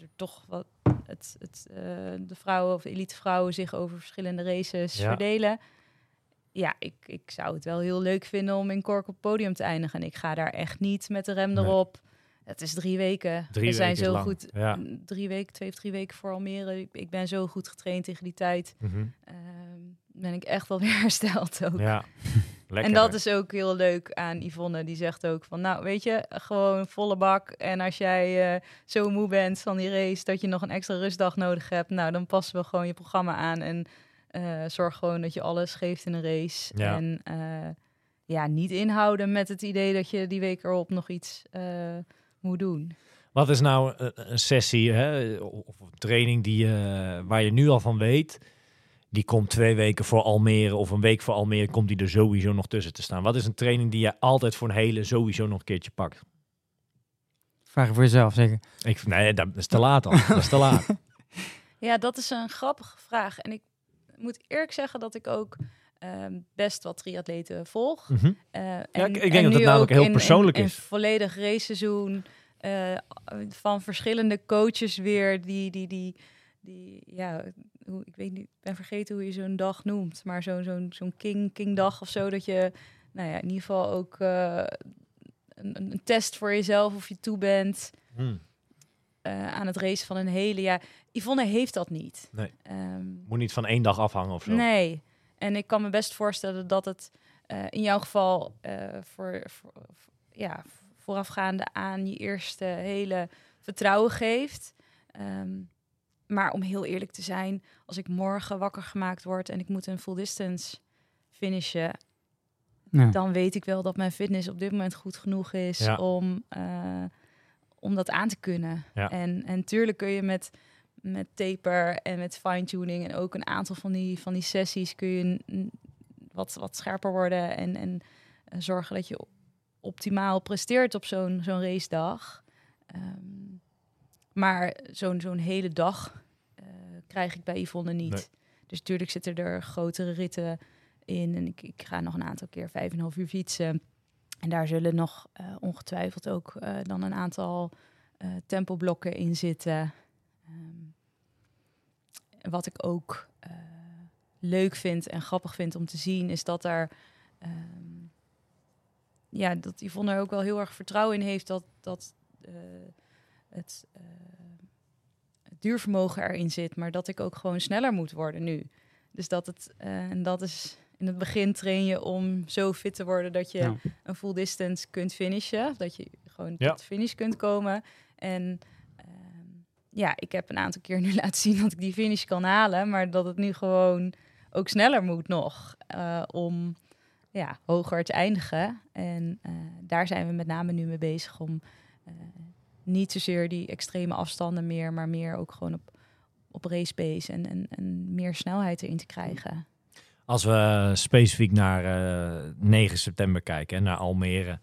er toch wat het, het, eh, de vrouwen of de elite vrouwen zich over verschillende races verdelen. Ja, ik, ik zou het wel heel leuk vinden om in Cork op het podium te eindigen. En ik ga daar echt niet met de rem Nee. Het is drie weken. Drie We zijn weken zo lang. goed. Ja. Drie weken, twee of drie weken voor Almere. Ik, ik ben zo goed getraind tegen die tijd. Mhm. Ehm, ben ik echt wel weer hersteld ook. Ja. Lekker. En dat is ook heel leuk aan Yvonne. Die zegt ook van, nou weet je, gewoon volle bak. En als jij eh, zo moe bent van die race, dat je nog een extra rustdag nodig hebt, nou dan passen we gewoon je programma aan. En eh, zorg gewoon dat je alles geeft in een race. Ja. En eh, ja, niet inhouden met het idee dat je die week erop nog iets moet doen. Wat is nou een, een sessie hè, of een training die, eh, waar je nu al van weet, die komt twee weken voor Almere of een week voor Almere, komt die er sowieso nog tussen te staan? Wat is een training die je altijd voor een hele sowieso nog een keertje pakt? Vraag voor jezelf, zeker. Ik, nee, dat is te laat al. dat is te laat. Ja, dat is een grappige vraag. En ik moet eerlijk zeggen dat ik ook ehm, best wat triatleten volg. Mhm. Eh, ik en- denk en dat het namelijk heel in- persoonlijk in, is. In volledig raceseizoen eh, van verschillende coaches weer die, die, die, die ja, hoe, ik weet niet, ik ben vergeten hoe je zo'n dag noemt, maar zo'n zo'n zo'n king, king dag of zo, dat je, nou ja, in ieder geval ook eh, een, een test voor jezelf of je toe bent Hm. eh, aan het racen van een hele jaar. Yvonne heeft dat niet. Nee. Ehm, Moet niet van één dag afhangen of zo. Nee. En ik kan me best voorstellen dat het eh, in jouw geval eh, voor, voor, ja, voorafgaande aan je eerste hele vertrouwen geeft. Ehm, maar om heel eerlijk te zijn, als ik morgen wakker gemaakt word en ik moet een full distance finishen, Ja. dan weet ik wel dat mijn fitness op dit moment goed genoeg is Ja. om, eh, om dat aan te kunnen. Ja. En, en tuurlijk kun je met, met taper en met fine-tuning en ook een aantal van die, van die sessies kun je wat, wat scherper worden en, en eh, zorgen dat je optimaal presteert op zo'n zo'n racedag. Ehm, maar zo'n zo'n hele dag eh, krijg ik bij Yvonne niet. Nee. Dus natuurlijk zitten er grotere ritten in. En ik, ik ga nog een aantal keer vijf en een half uur fietsen. En daar zullen nog eh, ongetwijfeld ook dan een aantal tempoblokken in zitten. Ehm, wat ik ook eh, leuk vind en grappig vind om te zien, is dat er. ehm, ja, dat Yvonne er ook wel heel erg vertrouwen in heeft dat, dat eh, het, eh, het duurvermogen erin zit, maar dat ik ook gewoon sneller moet worden nu. Dus dat het, en dat is in het begin train je om zo fit te worden dat je Ja. een full distance kunt finishen. Dat je gewoon Ja. tot finish kunt komen. En ja, ik heb een aantal keer nu laten zien dat ik die finish kan halen, maar dat het nu gewoon ook sneller moet nog eh, om ja, hoger te eindigen. En eh, daar zijn we met name nu mee bezig om eh, niet zozeer die extreme afstanden meer, maar meer ook gewoon op, op race pace en, en, en meer snelheid erin te krijgen. Als we specifiek naar eh, 9 september kijken en naar Almere.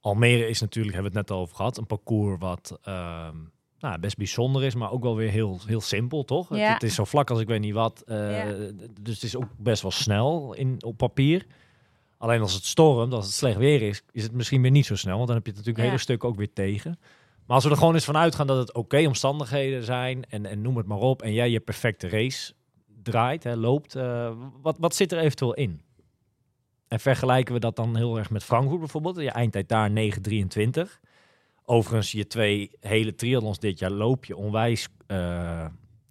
Almere is natuurlijk, hebben we het net al over gehad, een parcours wat ehm, nou, best bijzonder is, maar ook wel weer heel, heel simpel, toch? Het, Ja. het is zo vlak als ik weet niet wat. eh, Ja. Dus het is ook best wel snel in, op papier. Alleen als het stormt, als het slecht weer is, is het misschien weer niet zo snel. Want dan heb je het natuurlijk Ja. hele stuk ook weer tegen. Maar als we er gewoon eens van uitgaan dat het oké omstandigheden zijn en, en noem het maar op. En jij je perfecte race draait, hè, loopt. eh, wat, wat zit er eventueel in? En vergelijken we dat dan heel erg met Frankfurt bijvoorbeeld. Je eindtijd daar 9.23. Overigens, je twee hele triathlons dit jaar loop je onwijs... eh,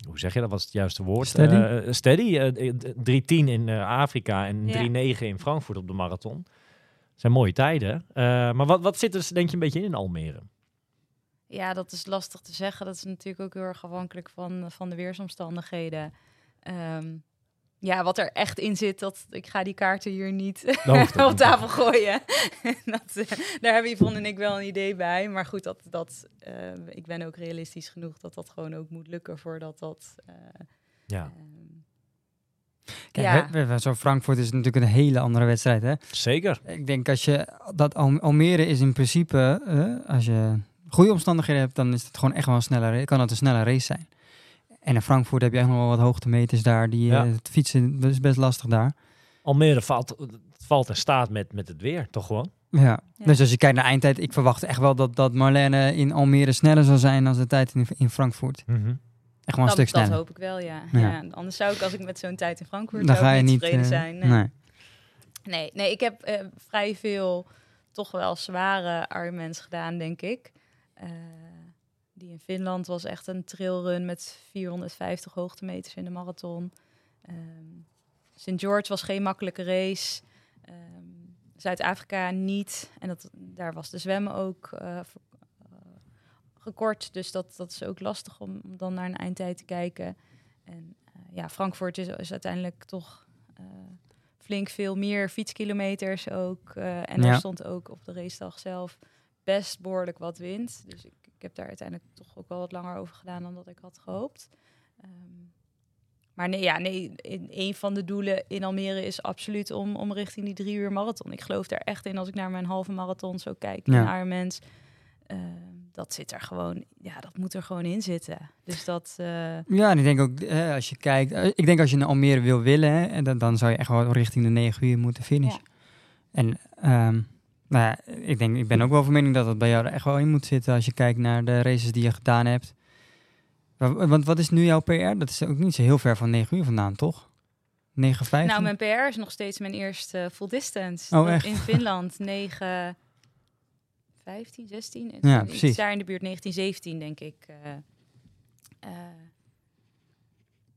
hoe zeg je dat? Wat is het juiste woord? Steady? Eh, steady. eh, eh, 3.10 in eh, Afrika en Ja. 3.9 in Frankfurt op de marathon. Dat zijn mooie tijden. Eh, maar wat, wat zit er denk je een beetje in in Almere? Ja, dat is lastig te zeggen. Dat is natuurlijk ook heel erg afhankelijk van, van de weersomstandigheden. Ehm, ja, wat er echt in zit, dat ik ga die kaarten hier niet op tafel gooien. dat, eh, daar hebben Yvonne en ik wel een idee bij. Maar goed, dat, dat, eh, ik ben ook realistisch genoeg dat dat gewoon ook moet lukken voordat dat... eh, Ja, ehm, Kijk, Ja. we- Zo Frankfurt is natuurlijk een hele andere wedstrijd. Hè? zeker. Ik denk als je dat Al- Almere is in principe, eh, als je goede omstandigheden hebt, dan is het gewoon echt wel een snelle race. Kan het een snelle race zijn. En in Frankfurt heb je echt nog wel wat hoogtemeters daar. Die Ja. eh, het fietsen dat is best lastig daar. Almere valt, het valt in staat met, met het weer, toch gewoon? Ja. Ja. Dus als je kijkt naar eindtijd, ik verwacht echt wel dat, dat Marlene in Almere sneller zal zijn dan de tijd in, in Frankfurt. Echt wel een dat, stuk dat sneller. hoop ik wel, ja. Ja. ja. Anders zou ik, als ik met zo'n tijd in Frankfurt Dan zou ga je niet tevreden eh, zijn. Nee. nee. Nee, nee ik heb eh, vrij veel toch wel zware Ironmans gedaan, denk ik. Eh, die in Finland was echt een trailrun met 450 hoogtemeters in de marathon. Ehm St. George was geen makkelijke race. Ehm, Zuid-Afrika niet. En dat, daar was de zwemmen ook eh, gekort. Dus dat, dat is ook lastig om, om dan naar een eindtijd te kijken. En eh, ja, Frankfurt is, is uiteindelijk toch flink veel meer fietskilometers ook. en Ja. er stond ook op de racedag zelf best behoorlijk wat wind. Dus ik, ik heb daar uiteindelijk toch ook wel wat langer over gedaan dan dat ik had gehoopt. Ehm, maar nee, ja, nee, in, een van de doelen in Almere is absoluut om, om richting die drie uur marathon. Ik geloof daar echt in als ik naar mijn halve marathon zo kijk Ja. in Ironmans. Ehm, dat zit er gewoon, ja, dat moet er gewoon in zitten. Dus dat, eh, Ja, en ik denk ook, eh, als je kijkt, eh, ik denk als je naar Almere wil willen, hè, en dan, dan zou je echt wel richting de 9 uur moeten finishen. En ehm, nou ja, ik denk, ik ben ook wel van mening dat het bij jou er echt wel in moet zitten als je kijkt naar de races die je gedaan hebt. Wa- Want wat is nu jouw PR? Dat is ook niet zo heel ver van 9 uur vandaan, toch? 9, 5? Nou, mijn PR is nog steeds mijn eerste full distance. Oh, Dat echt? In Finland, 9, 15, 16. Het- Ja, iets precies. Daar in de buurt 1917, denk ik. eh, eh,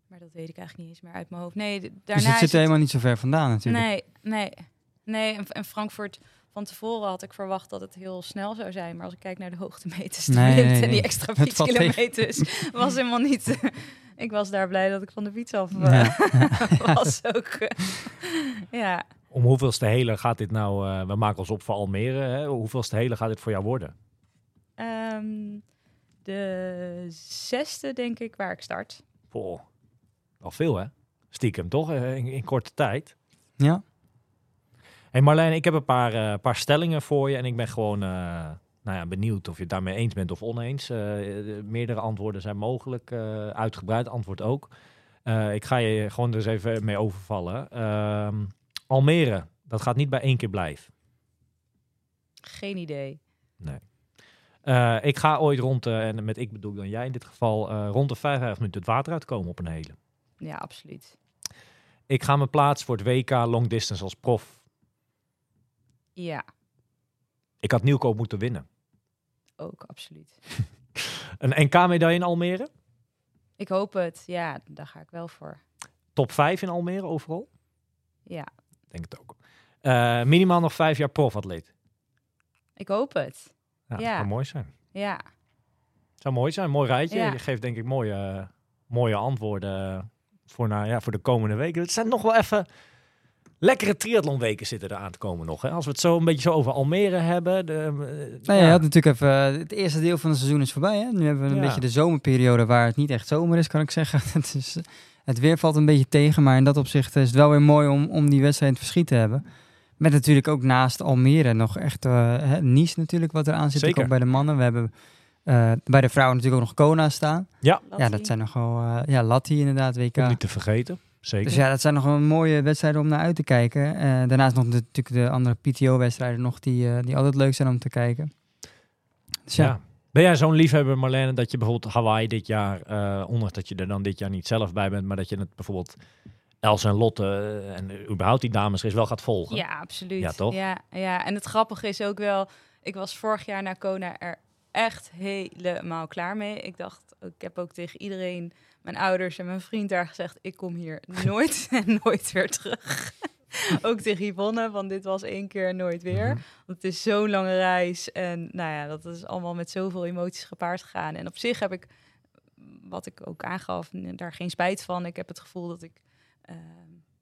maar dat weet ik eigenlijk niet eens meer uit mijn hoofd. Nee, daarna dus het zit helemaal niet zo ver vandaan natuurlijk. Nee, nee. Nee, en, en Frankfurt van tevoren had ik verwacht dat het heel snel zou zijn. Maar als ik kijk naar de hoogtemeters, de Nee, wind nee, en die extra fietskilometers, was helemaal niet... ik was daar blij dat ik van de fiets af eh, Ja. was ook. eh, ja. Om hoeveelste hele gaat dit nou, eh, we maken ons op voor Almere, hè? hoeveelste hele gaat dit voor jou worden? Ehm, de zesde, denk ik, waar ik start. Al veel hè? Stiekem toch, in, in korte tijd. Ja? Hey Marlijn, ik heb een paar, eh, paar stellingen voor je en ik ben gewoon eh, nou ja, benieuwd of je het daarmee eens bent of oneens. Eh, de- meerdere antwoorden zijn mogelijk, uitgebreid antwoord ook. Ik ga je gewoon eens even mee overvallen. Ehm, Almere, dat gaat niet bij één keer blijven. Geen idee. Eh, ik ga ooit rond, de, en met ik bedoel dan jij in dit geval, rond de 55 minuten het water uitkomen op een hele. Ja, absoluut. Ik ga me plaatsen voor het WK Long Distance als prof. Ja, Ik had Nieuwkoop moeten winnen. ook absoluut. Een NK-medaille in Almere? Ik hoop het. Ja, daar ga ik wel voor. Top 5 in Almere overal? Ja, Denk het ook. Eh, minimaal nog vijf jaar profatleet. ik hoop het. Ja, dat Ja. zou mooi zijn. Ja, Zou mooi zijn, mooi rijtje. Ja. Je geeft denk ik mooie, mooie antwoorden voor, nou, ja, voor de komende weken. Het zijn nog wel even lekkere triathlonweken zitten er aan te komen nog. Hè? Als we het zo een beetje zo over Almere hebben. De, eh, Nou ja, je had natuurlijk even, eh, het eerste deel van het seizoen is voorbij. Hè? Nu hebben we een Ja. beetje de zomerperiode waar het niet echt zomer is, kan ik zeggen. het is, Het weer valt een beetje tegen, maar in dat opzicht is het wel weer mooi om, om die wedstrijd in het verschiet te hebben. Met natuurlijk ook naast Almere nog echt eh hè, Nice natuurlijk wat er aan zit. Zeker. Ook bij de mannen. We hebben eh, bij de vrouwen natuurlijk ook nog Kona staan. Ja, Lattie. dat zijn nogal... eh ja, Latti inderdaad, WK. Om niet te vergeten. Zeker. Dus ja, dat zijn nog wel mooie wedstrijden om naar uit te kijken. Eh, daarnaast nog de, natuurlijk de andere PTO-wedstrijden nog die, eh, die altijd leuk zijn om te kijken. Dus ja, ja. Ben jij zo'n liefhebber, Marlene, dat je bijvoorbeeld Hawaii dit jaar, eh ondanks dat je er dan dit jaar niet zelf bij bent, maar dat je het bijvoorbeeld Els en Lotte en überhaupt die dames is wel gaat volgen? Ja, absoluut. Ja, toch? Ja, ja, en het grappige is ook wel, ik was vorig jaar naar Kona er echt helemaal klaar mee. Ik dacht, ik heb ook tegen iedereen, mijn ouders en mijn vriend daar gezegd, ik kom hier nooit en nooit weer terug. ook tegen Yvonne, want dit was één keer en nooit weer. Mhm. Want het is zo'n lange reis en nou ja, dat is allemaal met zoveel emoties gepaard gegaan. En op zich heb ik, wat ik ook aangaf, daar geen spijt van. Ik heb het gevoel dat ik, eh,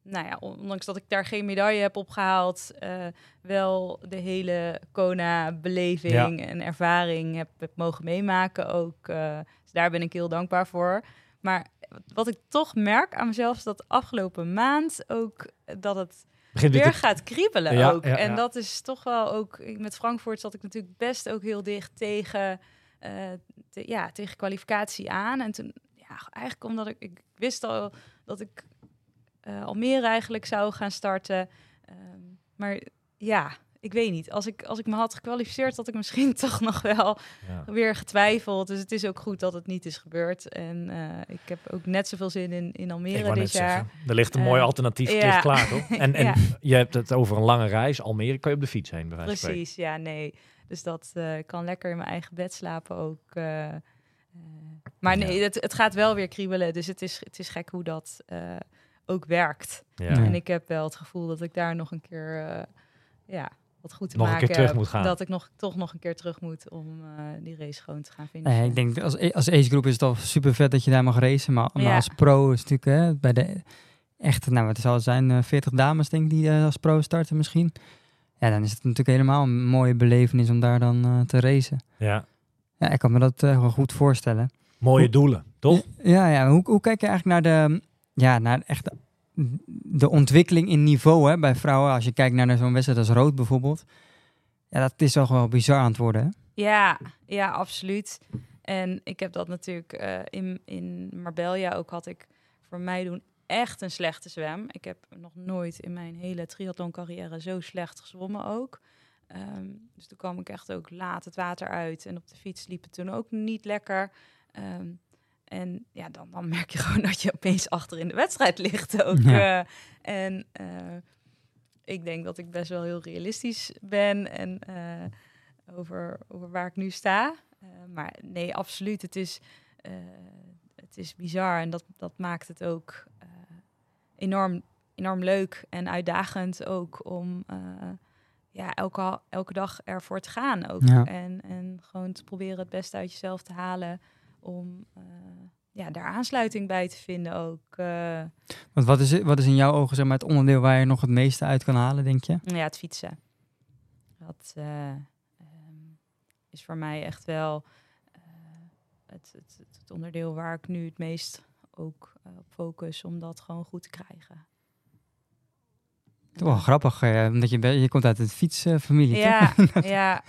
nou ja, on- ondanks dat ik daar geen medaille heb opgehaald, eh, wel de hele Kona-beleving en ervaring heb, heb mogen meemaken ook. eh, dus daar ben ik heel dankbaar voor. Maar wat ik toch merk aan mezelf is dat afgelopen maand ook eh, dat het Begint weer te- gaat kriebelen Ja, ook. ja, en dat is toch wel ook... Met Frankfurt zat ik natuurlijk best ook heel dicht tegen, te- ja, tegen kwalificatie aan. En toen, ja, eigenlijk omdat ik... Ik wist al dat ik eh Almere eigenlijk zou gaan starten. Ehm, maar ja, ik weet niet. Als ik, als ik me had gekwalificeerd, had ik misschien toch nog wel ja. weer getwijfeld. Dus het is ook goed dat het niet is gebeurd. En eh, ik heb ook net zoveel zin in, in Almere dit jaar. zeggen, er ligt een mooi Eh, alternatief ja. klaar, toch? En, en Ja. je hebt het over een lange reis. Almere kan je op de fiets heen, bij wijze. Precies, ja, nee. Dus dat eh, kan lekker in mijn eigen bed slapen ook. maar nee, het, het gaat wel weer kriebelen. Dus het is, het is gek hoe dat ook werkt. En ik heb wel het gevoel dat ik daar nog een keer, ja, wat goed te Nog een maken keer terug moet gaan. Dat ik nog, toch nog een keer terug moet om eh, die race gewoon te gaan Nee, finishen. ik denk als, als age group is het al super vet dat je daar mag racen. Maar, maar Ja. als pro is het natuurlijk hè, bij de echte, nou wat zal het zijn, eh, 40 dames denk ik die eh, als pro starten misschien. Ja, dan is het natuurlijk helemaal een mooie belevenis om daar dan te racen. Ja. Ja, ik kan me dat wel goed voorstellen. Mooie Hoe- doelen, toch? Ja, ja. Hoe, hoe kijk je eigenlijk naar de, ja, naar echt de, ontwikkeling in niveau hè, bij vrouwen? Als je kijkt naar zo'n wedstrijd als rood bijvoorbeeld. Ja, dat is toch wel bizar aan het worden. Hè? Ja, ja, absoluut. En ik heb dat natuurlijk eh, in, in Marbella ook had ik voor mij doen echt een slechte zwem. Ik heb nog nooit in mijn hele triathlon carrière zo slecht gezwommen ook. Ehm, dus toen kwam ik echt ook laat het water uit en op de fiets liep het toen ook niet lekker. Ehm, en ja, dan, dan merk je gewoon dat je opeens achter in de wedstrijd ligt ook. Ja. eh. en eh, ik denk dat ik best wel heel realistisch ben en eh, over, over waar ik nu sta. Maar nee, absoluut. Het is, het is bizar en dat, dat maakt het ook enorm, enorm leuk en uitdagend ook om ja, elke, elke dag ervoor te gaan ook. Ja. En, en gewoon te proberen het beste uit jezelf te halen om eh, ja, daar aansluiting bij te vinden ook. eh. Want wat is, wat is in jouw ogen zeg maar, het onderdeel waar je nog het meeste uit kan halen, denk je? Ja, het fietsen. Dat eh, ehm, is voor mij echt wel het, het, het, onderdeel waar ik nu het meest ook op focus om dat gewoon goed te krijgen. Is wel grappig, omdat je, je komt uit een fietsfamilie, Ja, toch? ja,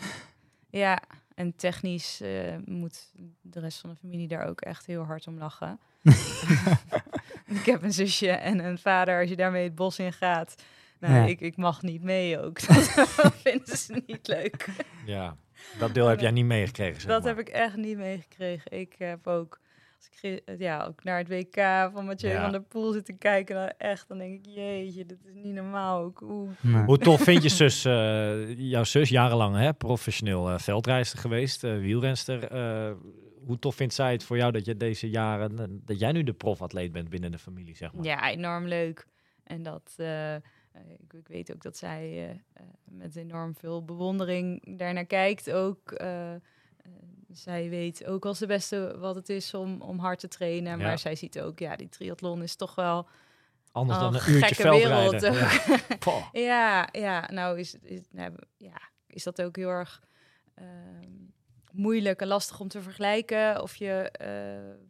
ja. En technisch eh, moet de rest van de familie daar ook echt heel hard om lachen. ik heb een zusje en een vader. Als je daarmee het bos in gaat, nou, Ja. ik, ik mag niet mee ook. Dat vinden ze niet leuk. Ja. Dat deel heb jij niet meegekregen, zeg Dat maar. heb ik echt niet meegekregen. Ik heb ook, als ik ge- ja, ook naar het WK van Mathieu Ja. van der Poel zitten kijken, dan echt, dan denk ik, jeetje, dit is niet normaal. Ook, hoe, Nee. Hoe tof vind je zus, eh, jouw zus, jarenlang hè, professioneel uh, veldrijster geweest, eh, wielrenster. eh, hoe tof vindt zij het voor jou dat je deze jaren, eh, dat jij nu de profatleet bent binnen de familie, zeg maar? Ja, enorm leuk. En dat, eh, eh, ik, ik weet ook dat zij eh, eh, met enorm veel bewondering daarnaar kijkt ook. eh, eh, zij weet ook als de beste wat het is om, om hard te trainen. Ja. Maar zij ziet ook, ja, die triathlon is toch wel Anders dan een uurtje gekke wereld. veldrijden. Ja. Ja, ja, nou is, is, nou, ja, is dat ook heel erg ehm, moeilijk en lastig om te vergelijken. Of je eh,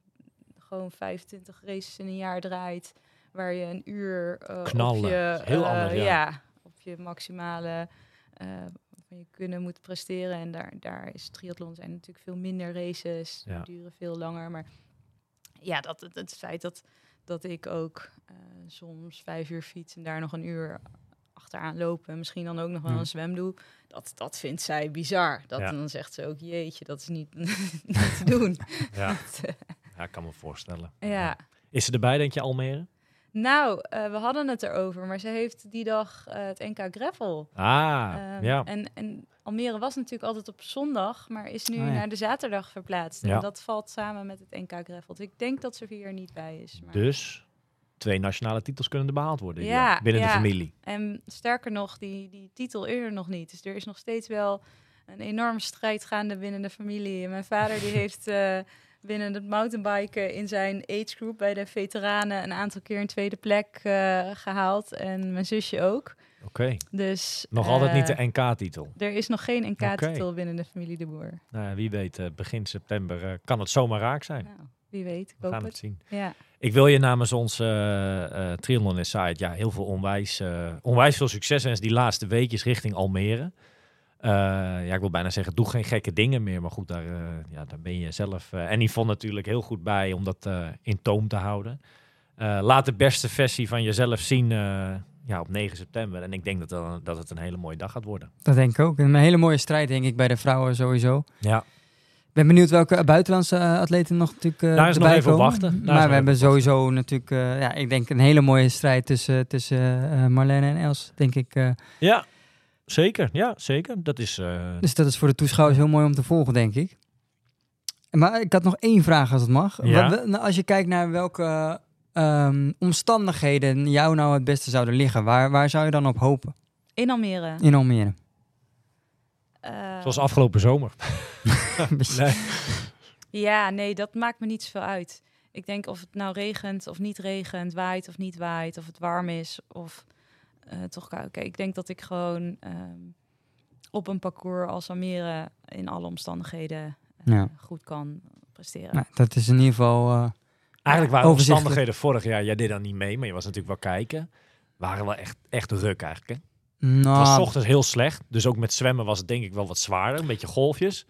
gewoon 25 races in een jaar draait, waar je een uur Knallen. op je, heel eh, anders, ja. op je maximale van je kunnen moet presteren. En daar, daar is triathlon zijn natuurlijk veel minder races, Ja. duren veel langer. Maar ja, dat, het, het feit dat, dat ik ook eh, soms vijf uur fiets en daar nog een uur achteraan lopen, en misschien dan ook nog wel Ja. een zwem doe, dat, dat vindt zij bizar. Dat, Ja. Dan zegt ze ook, jeetje, dat is niet, niet te doen. Ja. Dat, eh, ja, ik kan me voorstellen. ja. Is ze erbij, denk je, Almere? Nou, eh, we hadden het erover, maar ze heeft die dag eh, het NK Gravel. Ah, Ehm, ja. en, en Almere was natuurlijk altijd op zondag, maar is nu Oh naar de zaterdag verplaatst. Ja. En dat valt samen met het NK Gravel. Dus ik denk dat Sofie er niet bij is. Maar... Dus twee nationale titels kunnen er behaald worden Ja, binnen de ja. familie. En sterker nog, die, die titel eerder nog niet. Dus er is nog steeds wel een enorme strijd gaande binnen de familie. En mijn vader die heeft eh, binnen het mountainbiken in zijn age group bij de veteranen een aantal keer een tweede plek eh, gehaald. En mijn zusje ook. Oké. Dus Nog altijd niet eh, de NK-titel. Er is nog geen NK-titel binnen de familie De Boer. Nou, ja, wie weet, eh, begin september eh, kan het zomaar raak zijn. Nou, wie weet, ik We hoop gaan het. het zien. Ja. Ik wil je namens ons eh eh Triathlon ja, heel veel onwijs, eh, onwijs veel succes wensen die laatste weekjes richting Almere. Eh, ja, ik wil bijna zeggen, doe geen gekke dingen meer. Maar goed, daar, eh, ja, daar ben je zelf eh, en Yvonne natuurlijk heel goed bij om dat in toom te houden. Laat de beste versie van jezelf zien ja, op 9 september. En ik denk dat, dat het een hele mooie dag gaat worden. Dat denk ik ook. Een hele mooie strijd, denk ik, bij de vrouwen sowieso. Ja, Ik ben benieuwd welke buitenlandse atleten nog natuurlijk eh Daar is nog even wachten. Daar maar we hebben wachten. sowieso natuurlijk, ja, ik denk een hele mooie strijd tussen, tussen Marlene en Els, denk ik. ja zeker. Ja, zeker. Dat is... eh, dus dat is voor de toeschouwers heel mooi om te volgen, denk ik. Maar ik had nog één vraag, als het mag. Ja. Wat- nou, als je kijkt naar welke ehm, omstandigheden jou nou het beste zouden liggen, waar, waar zou je dan op hopen In Almere. in Almere? Eh, zoals afgelopen zomer. Nee. Ja, nee, dat maakt me niet zoveel uit. Ik denk of het nou regent of niet regent, waait of niet waait, of het warm is of eh, toch. Oké, ik denk dat ik gewoon ehm, op een parcours als Almere in alle omstandigheden eh, Ja. goed kan presteren. Nou, dat is in ieder geval... eh, Eigenlijk waren omstandigheden vorig jaar, jij deed dan niet mee, maar je was natuurlijk wel kijken. Waren wel echt, echt ruk eigenlijk. Hè? nou, Het was 's ochtends heel slecht, dus ook met zwemmen was het denk ik wel wat zwaarder, een beetje golfjes.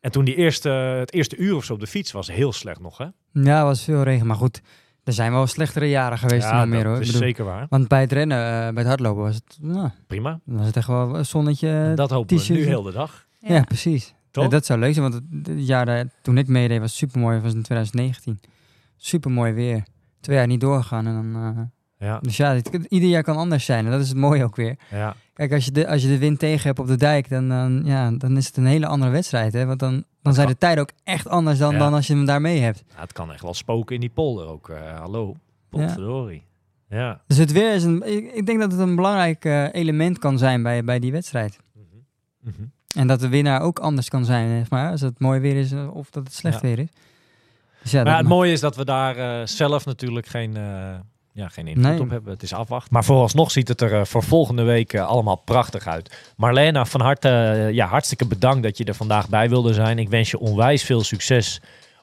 En toen die eerste, het eerste uur of zo op de fiets was heel slecht nog, hè? Ja, was veel regen. Maar goed, er zijn wel slechtere jaren geweest in Almere dat hoor. Ik is bedoel, zeker waar. Want bij het rennen, eh, bij het hardlopen was het, nou, Prima. dan was het echt wel een zonnetje. En dat hopen we nu heel de dag. ja. precies. Ja, dat zou leuk zijn, want het, het jaar toen ik meedeed was super mooi. was in 2019. Super mooi weer. Twee jaar niet doorgegaan. En dan, eh, Ja, dus ja, het, ieder jaar kan anders zijn. En dat is het mooie ook weer. ja. Kijk, als je de, als je de wind tegen hebt op de dijk, dan, dan, ja, dan is het een hele andere wedstrijd. Hè? Want dan, dan zijn de tijden ook echt anders dan, Ja. dan als je hem daar mee hebt. Ja, het kan echt wel spoken in die polder ook. eh, hallo, potverdorie. Ja. Dus het weer is een. Ik, ik denk dat het een belangrijk eh, element kan zijn bij, bij die wedstrijd. Mhm. Mhm. En dat de winnaar ook anders kan zijn, zeg maar. Als het mooi weer is eh, of dat het slecht weer is. Dus ja, Maar het mag- mooie is dat we daar zelf natuurlijk geen, ja, geen invloed Nee. op hebben. Het is afwachten. Maar vooralsnog ziet het er eh, voor volgende week eh, allemaal prachtig uit. Marlena, van harte eh, ja, hartstikke bedankt dat je er vandaag bij wilde zijn. Ik wens je onwijs veel succes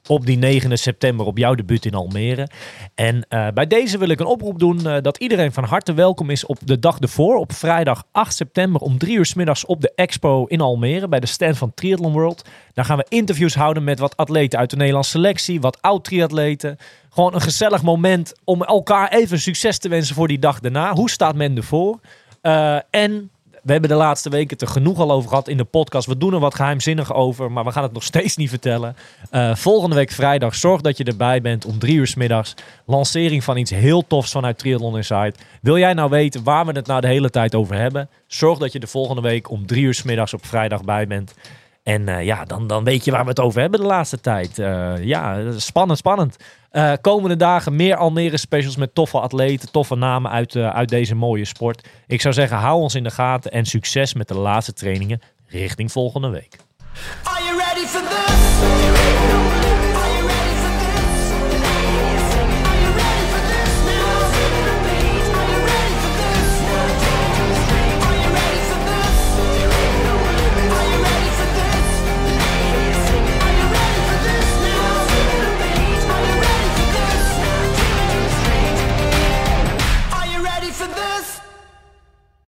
op die 9 september op jouw debuut in Almere. En eh, bij deze wil ik een oproep doen eh, dat iedereen van harte welkom is op de dag ervoor, op vrijdag 8 september om 3 uur 's middags op de Expo in Almere bij de stand van Triathlon World. Daar gaan we interviews houden met wat atleten uit de Nederlandse selectie, wat oud-triatleten. Gewoon een gezellig moment om elkaar even succes te wensen voor die dag daarna. Hoe staat men ervoor? Eh, en we hebben de laatste weken er genoeg al over gehad in de podcast. We doen er wat geheimzinnig over, maar we gaan het nog steeds niet vertellen. Eh, volgende week vrijdag, zorg dat je erbij bent om drie uur 's middags. Lancering van iets heel tofs vanuit Triathlon Insight. Wil jij nou weten waar we het nou de hele tijd over hebben? Zorg dat je de volgende week om drie uur 's middags op vrijdag bij bent. En eh, ja, dan, dan weet je waar we het over hebben de laatste tijd. Eh, ja, spannend, spannend. Eh, komende dagen meer Almere specials met toffe atleten, toffe namen uit, eh, uit deze mooie sport. Ik zou zeggen, hou ons in de gaten en succes met de laatste trainingen richting volgende week. Ready for this?